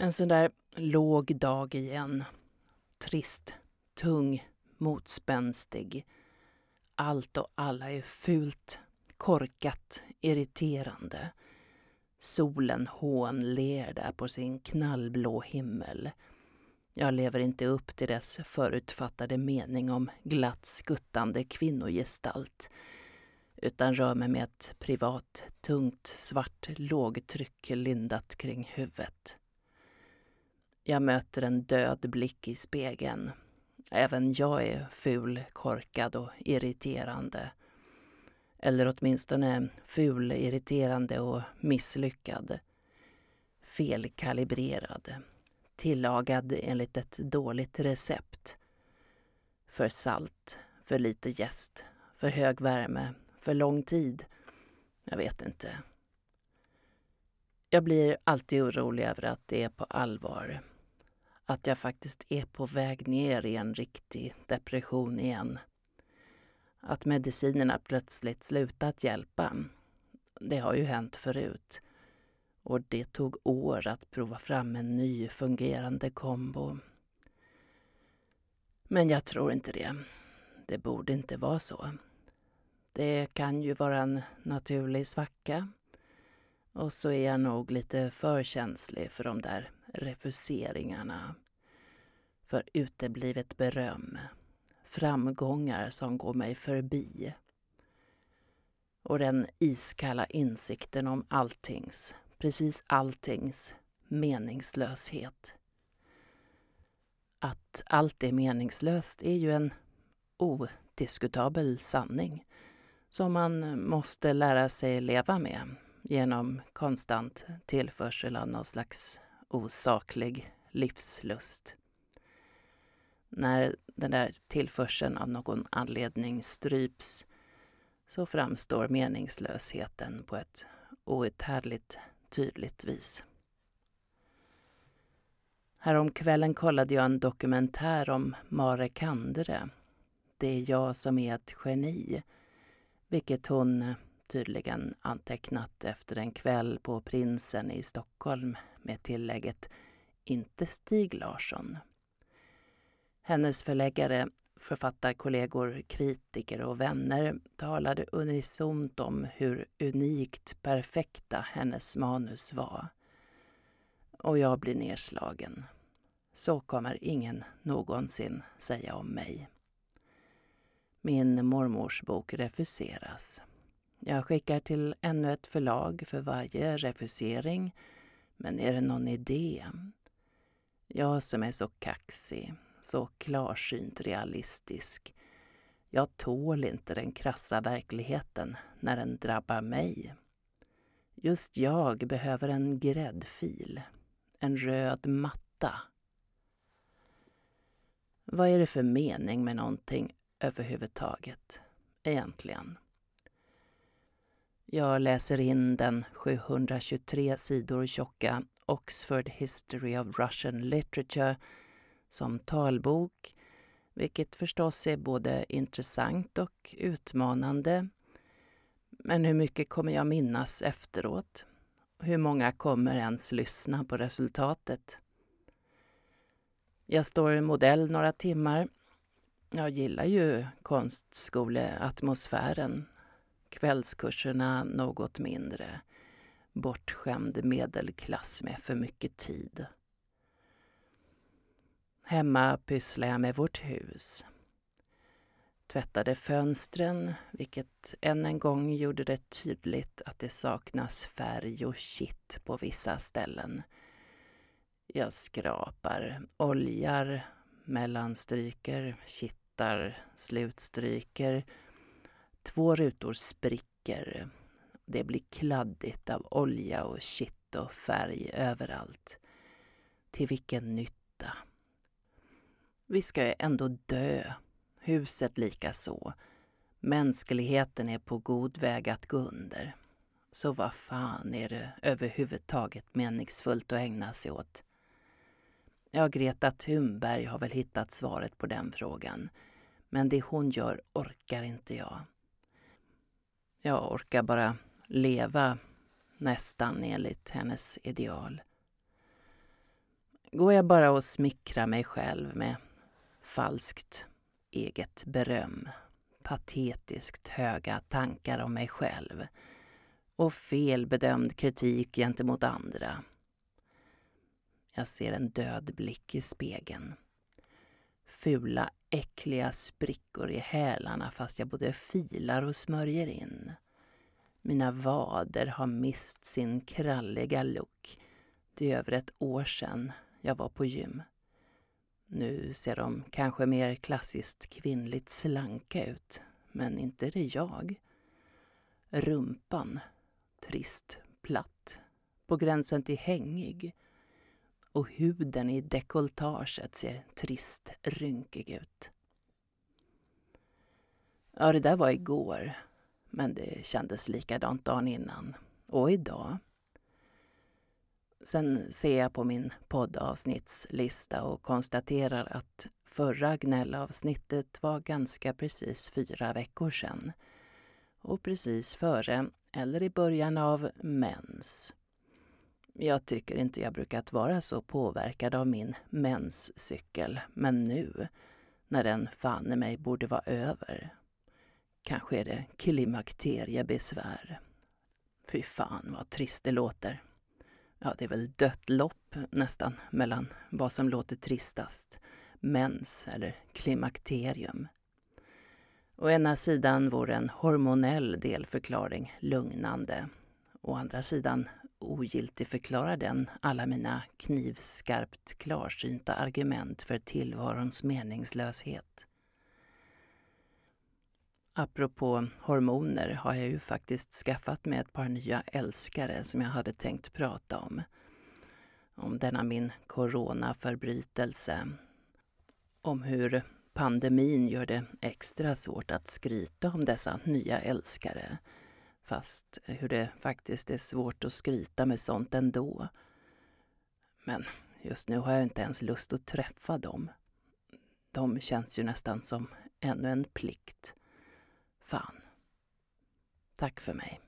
En sån där låg dag igen. Trist, tung, motspänstig. Allt och alla är fult, korkat, irriterande. Solen hånler där på sin knallblå himmel. Jag lever inte upp till dess förutfattade mening om glatt skuttande kvinnogestalt utan rör mig med ett privat, tungt, svart lågtryck lindat kring huvudet. Jag möter en död blick i spegeln. Även jag är ful, korkad och irriterande. Eller åtminstone ful, irriterande och misslyckad. Felkalibrerad. Tillagad enligt ett dåligt recept. För salt, för lite jäst, för hög värme, för lång tid. Jag vet inte. Jag blir alltid orolig över att det är på allvar. Att jag faktiskt är på väg ner i en riktig depression igen. Att medicinerna plötsligt slutat hjälpa. Det har ju hänt förut. Och det tog år att prova fram en ny fungerande kombo. Men jag tror inte det. Det borde inte vara så. Det kan ju vara en naturlig svacka. Och så är jag nog lite för känslig för de där refuseringarna. För uteblivet beröm. Framgångar som går mig förbi. Och den iskalla insikten om alltings, precis alltings, meningslöshet. Att allt är meningslöst är ju en odiskutabel sanning som man måste lära sig leva med genom konstant tillförsel av någon slags osaklig livslust. När den där tillförseln av någon anledning stryps så framstår meningslösheten på ett outhärdligt tydligt vis. Häromkvällen kollade jag en dokumentär om Mare Kandre. Det är jag som är ett geni vilket hon tydligen antecknat efter en kväll på Prinsen i Stockholm med tillägget inte Stig Larsson. Hennes förläggare, författarkollegor, kritiker och vänner talade unisont om hur unikt perfekta hennes manus var. Och jag blir nedslagen. Så kommer ingen någonsin säga om mig. Min mormors bok refuseras. Jag skickar till ännu ett förlag för varje refusering. Men är det någon idé? Jag som är så kaxig, så klarsynt realistisk. Jag tål inte den krassa verkligheten när den drabbar mig. Just jag behöver en gräddfil, en röd matta. Vad är det för mening med någonting överhuvudtaget, egentligen. Jag läser in den 723 sidor tjocka Oxford History of Russian Literature som talbok, vilket förstås är både intressant och utmanande. Men hur mycket kommer jag minnas efteråt? Hur många kommer ens lyssna på resultatet? Jag står modell några timmar jag gillar ju konstskoleatmosfären. Kvällskurserna något mindre. Bortskämd medelklass med för mycket tid. Hemma pysslade jag med vårt hus. Tvättade fönstren, vilket än en gång gjorde det tydligt att det saknas färg och kitt på vissa ställen. Jag skrapar, oljar, mellanstryker, kittar, slutstryker. Två rutor spricker. Det blir kladdigt av olja och kitt och färg överallt. Till vilken nytta? Vi ska ju ändå dö. Huset lika så. Mänskligheten är på god väg att gå under. Så vad fan är det överhuvudtaget meningsfullt att ägna sig åt? Ja, Greta Thunberg har väl hittat svaret på den frågan. Men det hon gör orkar inte jag. Jag orkar bara leva nästan enligt hennes ideal. går jag bara och smickrar mig själv med falskt eget beröm, patetiskt höga tankar om mig själv och felbedömd kritik gentemot andra. Jag ser en död blick i spegeln. Fula, äckliga sprickor i hälarna fast jag både filar och smörjer in. Mina vader har mist sin kralliga look. Det är över ett år sedan jag var på gym. Nu ser de kanske mer klassiskt kvinnligt slanka ut, men inte är det jag. Rumpan, trist, platt, på gränsen till hängig. Och huden i dekolletaget ser trist rynkig ut. Ja, det där var igår, men det kändes likadant dagen innan. Och idag. Sen ser jag på min poddavsnittslista och konstaterar att förra gnällavsnittet var ganska precis fyra veckor sedan. Och precis före, eller i början av, mens. Jag tycker inte jag brukat vara så påverkad av min menscykel, men nu, när den fan i mig borde vara över. Kanske är det klimakteriebesvär. Fy fan vad trist det låter ja, det är väl dött lopp nästan mellan vad som låter tristast, mens eller klimakterium. Å ena sidan vore en hormonell delförklaring lugnande. Å andra sidan ogiltigförklarar den alla mina knivskarpt klarsynta argument för tillvarons meningslöshet. Apropå hormoner har jag ju faktiskt skaffat mig ett par nya älskare som jag hade tänkt prata om. Om denna min coronaförbrytelse. Om hur pandemin gör det extra svårt att skryta om dessa nya älskare. Fast hur det faktiskt är svårt att skryta med sånt ändå. Men just nu har jag inte ens lust att träffa dem. De känns ju nästan som ännu en plikt. Fan. Tack för mig.